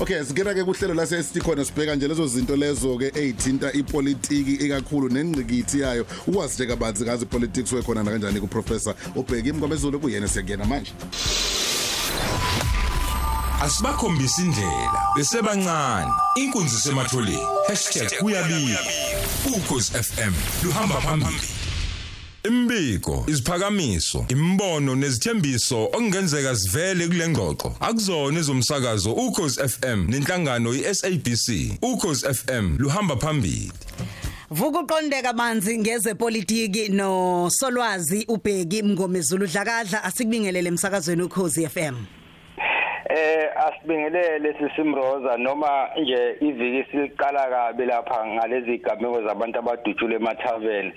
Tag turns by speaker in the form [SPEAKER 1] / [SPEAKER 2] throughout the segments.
[SPEAKER 1] Okay singena ke kuhlelo la sesithi khona sibheka nje lezo zinto lezo ke ezithinta ipolitiki ikakhulu nengqikithi yayo. Ukwazi nje kabanzi ngazi politics wekhona na kanjani ku professor ubheka imngomezulu kuyena siyangena manje?
[SPEAKER 2] Asibakhombisa indlela besebancane. Inkunzi sematholeni #kuyabika. Ukhozi FM luhamba phambili. Imbiko, isiphakamiso, imbono nezithembiso okungenzeka sivele kule ngxoxo. Akuzona ezomsakazo ukhozi FM nenhlangano iSABC. Ukhozi FM luhamba phambili.
[SPEAKER 3] Vuka uqondeka manzi ngezepolitiki no Solwazi ubheki Mngomezulu dlakadla asikubingelele emsakazweni ukhozi FM.
[SPEAKER 4] Eh asibingelele sisimroza noma nje iviki siliqala kabi lapha ngalezi gameko zabantu abadutshule emathaveni.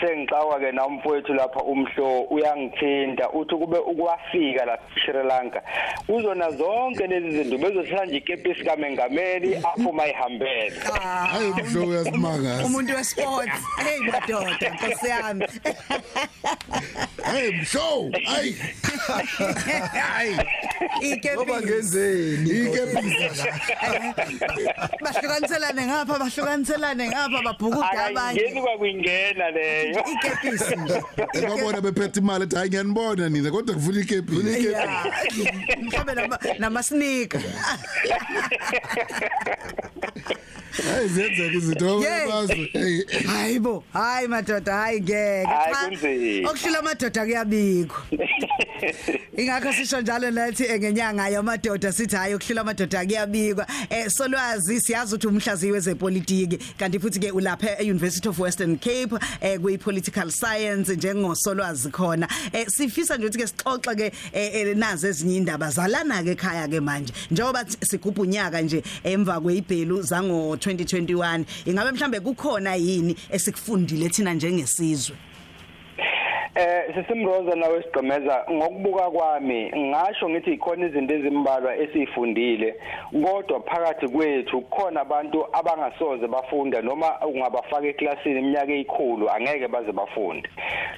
[SPEAKER 4] Sengixawa ke na umfowethu lapha umhlo uyangithinta. Uthi kube ukwafika la Sri Lanka uzona zonke lezi zinto bezohlanje ikepisi kamengameli aphuma ihambele
[SPEAKER 1] hayi umhlo uyasimanga
[SPEAKER 3] Umuntu wesports. Hey madoda nkosi yami.
[SPEAKER 1] Hey mhlo hayi. Hayi.
[SPEAKER 3] Ikepisi
[SPEAKER 5] ngenzeni
[SPEAKER 1] ikepisi
[SPEAKER 3] bahlukaniselane ngapha bahlukaniselane ngapha babhukuda abanye
[SPEAKER 4] akayingeni kwakuyingena leyo.
[SPEAKER 3] Ikepisi nje
[SPEAKER 1] ebabona bephethe imali ethi hayi ngiyanibona nina kodwa kufuna ikepisi
[SPEAKER 3] Yeah. mhlambe nama namasneaker
[SPEAKER 1] hayi zenzeka izinto
[SPEAKER 3] Yeah.
[SPEAKER 1] abazi hey
[SPEAKER 3] hayibo hayi madoda hayi ngeke.
[SPEAKER 4] Hayi,
[SPEAKER 3] Cha,
[SPEAKER 4] kunzima.
[SPEAKER 3] okuhlula amadoda kuyabikho. Ingakho sisho njalo nathi eh, ngenyanga yamadoda sithi hayi okuhlula amadoda kuyabikwa. Eh solwazi siyazi ukuthi umhlaziyi wezepolitiki kanti futhi ke ulapha eUniversity of Western Cape eh kuyi political science njengosolwazi khona. Eh sifisa nje ukuthi ke sixoxe ke eh, eh, nazi ezinye indaba zalana ke ekhaya ke manje. Njengoba sigubha unyaka nje emva kweibhelu zango 2021 ingabe mhlambe kukhona yini esikufundile thina njengesizwe?
[SPEAKER 4] Eh sisimroza nawe sigqemeza ngokubuka kwami ngasho ngithi ikhona izinto ezimbalwa esifundile kodwa phakathi kwethu kukhona abantu abangasoze bafunda noma ungabafaka eklasini iminyaka eyikhulu angeke baze bafunde.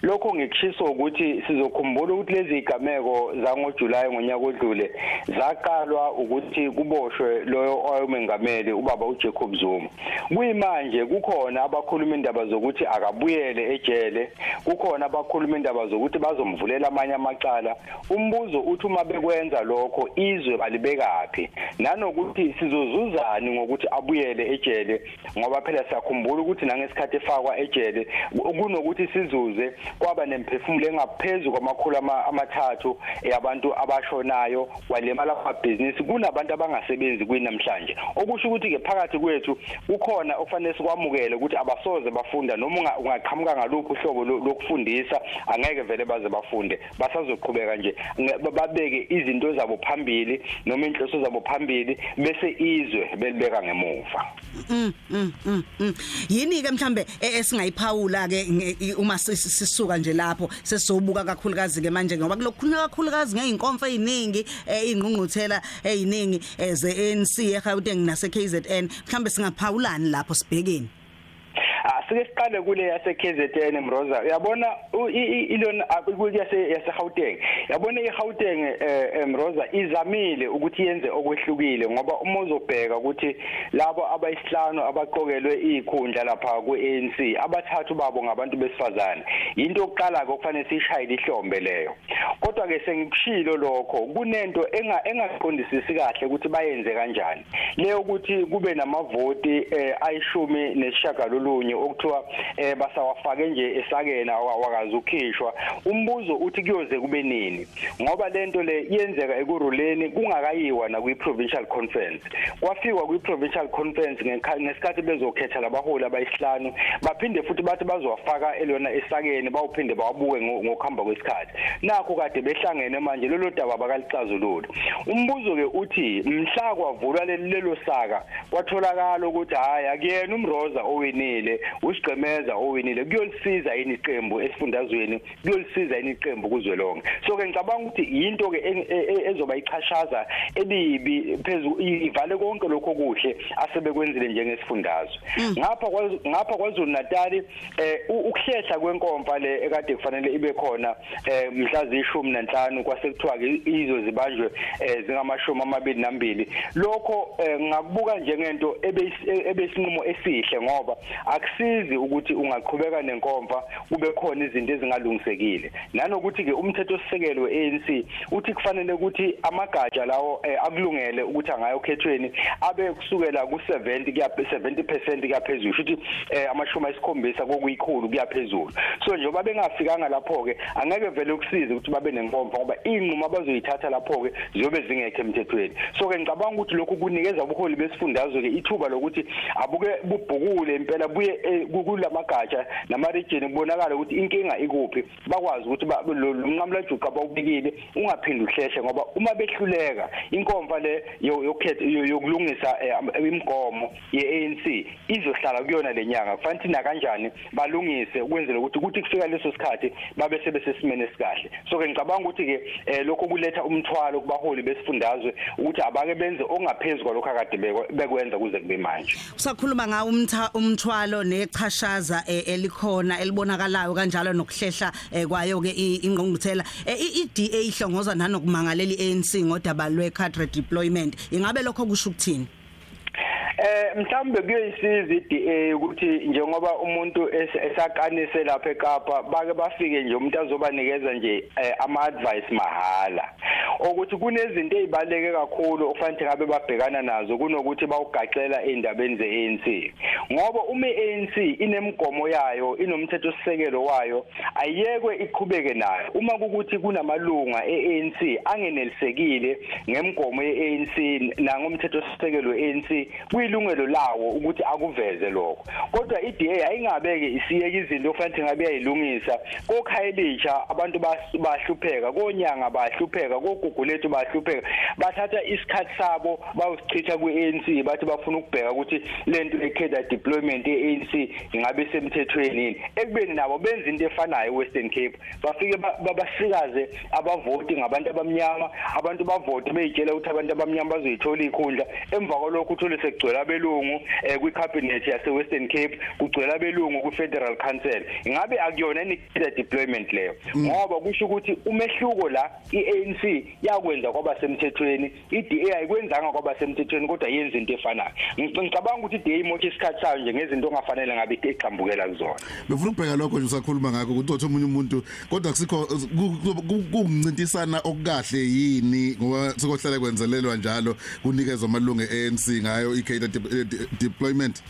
[SPEAKER 4] Lokho ngikushisa ukuthi sizokhumbula ukuthi lezi igameko zangoJuly ngonyaka odlule zaqalwa ukuthi kuboshwe loyo owayemengameli ubaba uJacob Zuma. Kuyimanje kukhona abakhuluma indaba zokuthi akabuyele ejele kukhona abakhuluma indaba zokuthi bazomvulela amanye amacala. Umbuzo uthi uma bekwenza lokho izwe balibekaphi? Nanokuthi sizozuzani ngokuthi abuyele ejele? Ngoba phela siyakhumbula ukuthi nangesikhathi efakwa ejele kunokuthi sizuze kwaba nemphefumulo engaphezulu kwamakhulu ama- amathathu yabantu abashonayo walemala amabhizinisi. Kunabantu abangasebenzi kwinamhlanje. Okusho ukuthi ke phakathi kwethu kukhona okufanele sikwamukele ukuthi abasoze bafunda noma unga- ungaqhamuka ngaluphi uhlobo lo- lokufundisa. Angeke vele baze bafunde basazoqhubeka nje. Nge- ba- babeke izinto zabo phambili noma inhloso zabo phambili bese izwe belibeka ngemuva.
[SPEAKER 3] Mm, mm, mm, mm. yini ke mhlambe eh, esingayiphawula ke nge- uma sis- sisuka nje lapho sesizobuka kakhulukazi ke manje? Ngoba kulokukhulunywa kakhulukazi ngeinkonfa eziningi ingqungquthela eziningi eh, ze-ANC eGauteng nase KZN mhlambe singaphawulani lapho sibhekeni
[SPEAKER 4] asike siqale kule yase KZN Mroza. Uyabona u- i- i- ilona kule yase yase Gauteng yabona iGauteng eh, Mroza izamile ukuthi yenze okwehlukile ngoba uma uzobheka ukuthi labo abayisihlanu abaqokelwe izikhundla lapha ku-ANC abathathu babo ngabantu besifazane. Into yokuqala ke okufanele sishayile ihlombe leyo. Kodwa ke sengikushilo lokho kunento enga engaqondisisi kahle ukuthi bayenze kanjani. Leyo ukuthi kube namavoti eh, ayishumi nesishagalolunye okuthiwa eh, basawafake nje esakena wakazi ukhishwa umbuzo uthi kuyoze kube nini? Ngoba lento le yenzeka ekuruleni kungakayiwa na kwi provincial conference. Kwafikwa kwi provincial conference ngekha- ngesikhathi bezokhetha labaholi abayisihlanu baphinde futhi bathi bazowafaka elona esakeni bawuphinde bawabuke ngo- ngokuhamba kwesikhathi. Nakho kade behlangene manje lelo daba bakalicazulula umbuzo ke uthi mhla kwavulwa leli- lelo saka kwatholakala ukuthi hayi akuyena umroza owinile usigqemeza owinile kuyolisiza yini iqembu esifundazweni? Kuyolisiza yini iqembu kuzwelonke? So ke ngicabanga ukuthi yinto ke e- e- e- ezoba ichashaza elibi phezulu ivale konke lokho okuhle asebekwenzile njengesifundazwe. Ngapha kwaZu- ngapha kwaZulu Natal eh u- ukuhlehla kwenkomfa le ekade kufanele ibe khona eh mhla zishumi nanhlanu kwase kuthiwa ke izo zibanjwe eh zingamashumi amabili nambili lokho eh, ngakubuka njengento ebeyis- ebesinqumo esihle ngoba akusizi ukuthi ungaqhubeka nenkomfa kube khona izinto ezingalungisekile. Nanokuthi ke umthetho sisekelo weANC uthi kufanele ukuthi amagatsha lawo eh, akulungele ukuthi angayokhethweni abe kusukela ku70 kuya 70% kuyaphezulu futhi eh, amashumi ayisikhombisa kokuyikhulu kuyaphezulu so njengoba bengafikanga lapho ke angeke vele ukusize ukuthi babe nenkomfa ngoba inqumo abazoyithatha lapho ke ziyobe zingekho emthethweni. So ke ngicabanga ukuthi lokhu kunikeza ubuholi besifundazwe ke ithuba lokuthi abuke bubhukule impela buye eh, kulamagatsha nama-region kubonakala ukuthi inkinga ikuphi. Bakwazi ukuthi ba- lo lo mnqamulajuqu abawubikile ungaphindi uhlehle ngoba uma behluleka inkomfa le yo- yokhetha yo- yokulungisa eh, am- imigomo ye-ANC izohlala kuyona lenyanga kufanele thina kanjani balungise ukwenzela ukuthi kuthi kufika leso sikhathi babe sebesesimene esikahle. So ke ngicabanga ukuthi ke eh, lokho kuletha umthwalo kubaholi besifundazwe ukuthi abake benze ongaphezulu kwalokho akade bekwe- bekwenza kuze kube manje.
[SPEAKER 3] Usakhuluma ngawo umtha- umthwalo nechashaza eh, elikhona elibonakalayo kanjalo nokuhlehla eh, kwayo ke i- ingqungquthela. Eh, i- iDA ihlongoza nanokumangalela iANC ngodaba lwecard redeployment. Ingabe lokho kusho ukuthini?
[SPEAKER 4] Eh mhlambe kuyisiza iDA ukuthi njengoba umuntu es- esaqanise lapha eKapa bake bafike nje umuntu azobanikeza nje eh, ama advice mahala. Ukuthi kunezinto ezibaleke kakhulu okufanele ngabe babhekana nazo kunokuthi bawugaxela endabeni zeANC ngoba uma iANC inemigomo yayo inomthetho sisekelo wayo ayekwe iqhubeke nayo. Uma kukuthi kunamalunga eANC angenelisekile ngemigomo yeANC nangomthetho sisekelo weANC kuyilungelo lawo ukuthi akuveze lokho. Kodwa iDA ayingabeke isiyeke izinto okufanele ngabe yayilungisa. Kokhayelisha abantu bahlupheka konyanga bahlupheka kogugulethu bahlupheka. Bathatha isikhathi sabo bayosichitha kweANC bathi bafuna ukubheka ukuthi lento ekheda deployment yeANC ingabe semthethweni yini. Ekubeni nabo benza into efanayo eWestern Cape. Bafike ba- babasikaze abavoti ngabantu abamnyama abantu bavote beyitshela ukuthi abantu abamnyama bazoyithola ikhundla. Emva kwalokho uthole sekugcwele abelungu eh, kwicabinet yase Western Cape kugcwele abelungu kwiFederal Council. Ingabe akuyona inikida deployment leyo? Ngoba kusho ukuthi umehluko la iANC yakwenza kwaba semthethweni iDA ayikwenzanga kwaba semthethweni kodwa yenza into efanayo. Ngic- ngicabanga ukuthi iDA imosha isikhathi sayo nje ngezinto ongafanele ngabe iqhambukela kuzona.
[SPEAKER 1] Befuna ukubheka lokho nje usakhuluma ngakho ukuthi uthi omunye umuntu kodwa kusikho kuncintisana okukahle yini ngoba sikohlala kwenzelelwa njalo kunikezwa amalungu eANC ngayo icater deployment.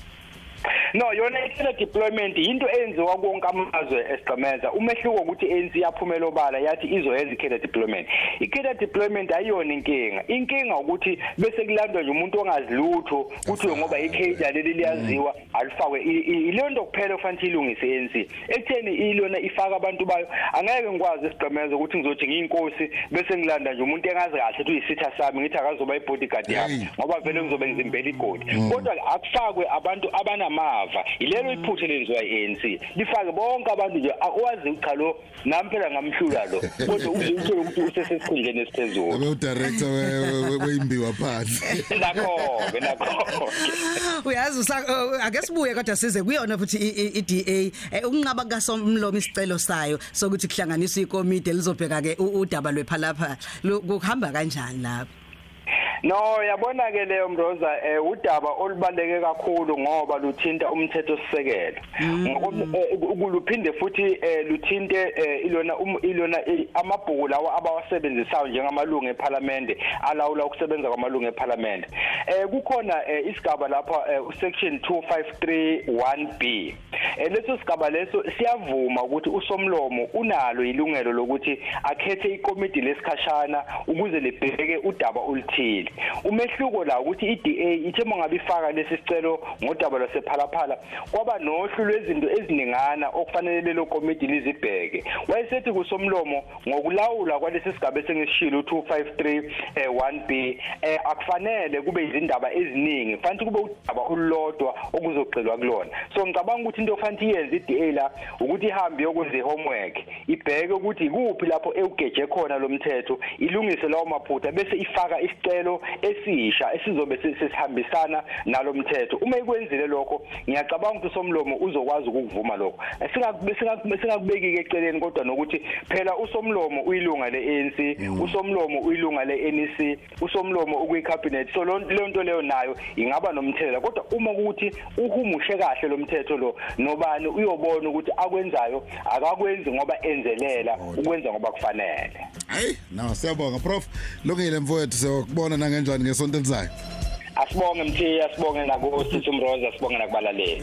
[SPEAKER 4] No yona i deployment into enziwa konke amazwe esigqemeza umehluko ukuthi ANC yaphumela obala yathi izoyenza i deployment. I deployment ayiyona inkinga. Inkinga ukuthi bese kulandwa nje umuntu ongazilutho kuthiwe ngoba i leli liyaziwa alifakwe I- i- ile nto kuphela kufanele ilungise ANC ekutheni ilona ifaka abantu bayo angeke ngikwazi esigqemeza ukuthi ngizothi ngiyinkosi bese ngilanda nje umuntu engazi kahle ukuthi uyisitha sami ngithi akazoba ibodyguard yami
[SPEAKER 1] Hey.
[SPEAKER 4] ngoba vele ngizobe ngizimbela igodi kodwa akufakwe abantu abanamava ilelo iphuthe lenziwa i-ANC lifake bonke abantu nje awazi cha lo nami phela ngamhlula lo. Kodwa uze uthole ukuthi usesesikhundleni esiphezulu.
[SPEAKER 1] Abe udirector weimbiwa phansi.
[SPEAKER 4] Nakho-ke nakho-ke.
[SPEAKER 3] Uyazi usa- uh, ake sibuye kodwa size kuyona futhi i- i- iDA eh, ukunqaba kasomlomo isicelo sayo sokuthi kuhlanganiswe ikomiti elizobheka ke u- udaba lwephalapha. Lu- kuhamba kanjani lapho?
[SPEAKER 4] No yabona ke leyo Mroza eh udaba olubaleke kakhulu ngoba luthinta umthetho sisekelo. Ngoba eh, ukuluphinde futhi eh, luthinte eh, ilona um- ilona eh, amabhuku lawa abawasebenzisayo njengamalungu eParliament alawula ukusebenza kwamalungu eParliament. Eh kukhona eh, isigaba lapha eh, section 2531B. Leso sigaba leso siyavuma ukuthi usomlomo unalo ilungelo lokuthi akhethe ikomiti lesikhashana ukuze libheke udaba oluthile. Umehluko la ukuthi iDA ithe mangabe ifaka lesi sicelo ngodaba lwasephalaphala kwaba nohlu lwezinto eziningana okufanele lelo komiti lizibheke. Wayesethi kusomlomo ngokulawula kwalesi sigaba esengisishilo u253 eh 1B eh akufanele kube izindaba eziningi fanele kube udaba olulodwa okuzogxilwa kulona. So ngicabanga ukuthi into ekufanele iyenze iDA la ukuthi ihambe yokwenza ihomework ibheke ukuthi ikuphi lapho ewugeje khona lo mthetho ilungise lawo maphutha bese ifaka isicelo esisha esizobe sesihambisana nalo mthetho uma ikwenzile lokho ngiyacabanga ukuthi somlomo uzokwazi ukuvuma lokho singakubeki ke eceleni kodwa nokuthi phela usomlomo uyilunga leANC usomlomo uyilunga leNEC usomlomo ukuyicabinet so leyo nto leyo nayo ingaba nomthelela kodwa uma ukuthi uhumushe kahle lo mthetho lo nobani uyobona ukuthi akwenzayo akakwenzi ngoba enzelela ukwenza ngoba kufanele.
[SPEAKER 1] Hayi naw siyabonga prof. Lokile mfowethu siyokubona nangenjani ngesonto elizayo?
[SPEAKER 4] Asibonge mthiya sibonge nakusithi umroza sibonge nakubalaleli.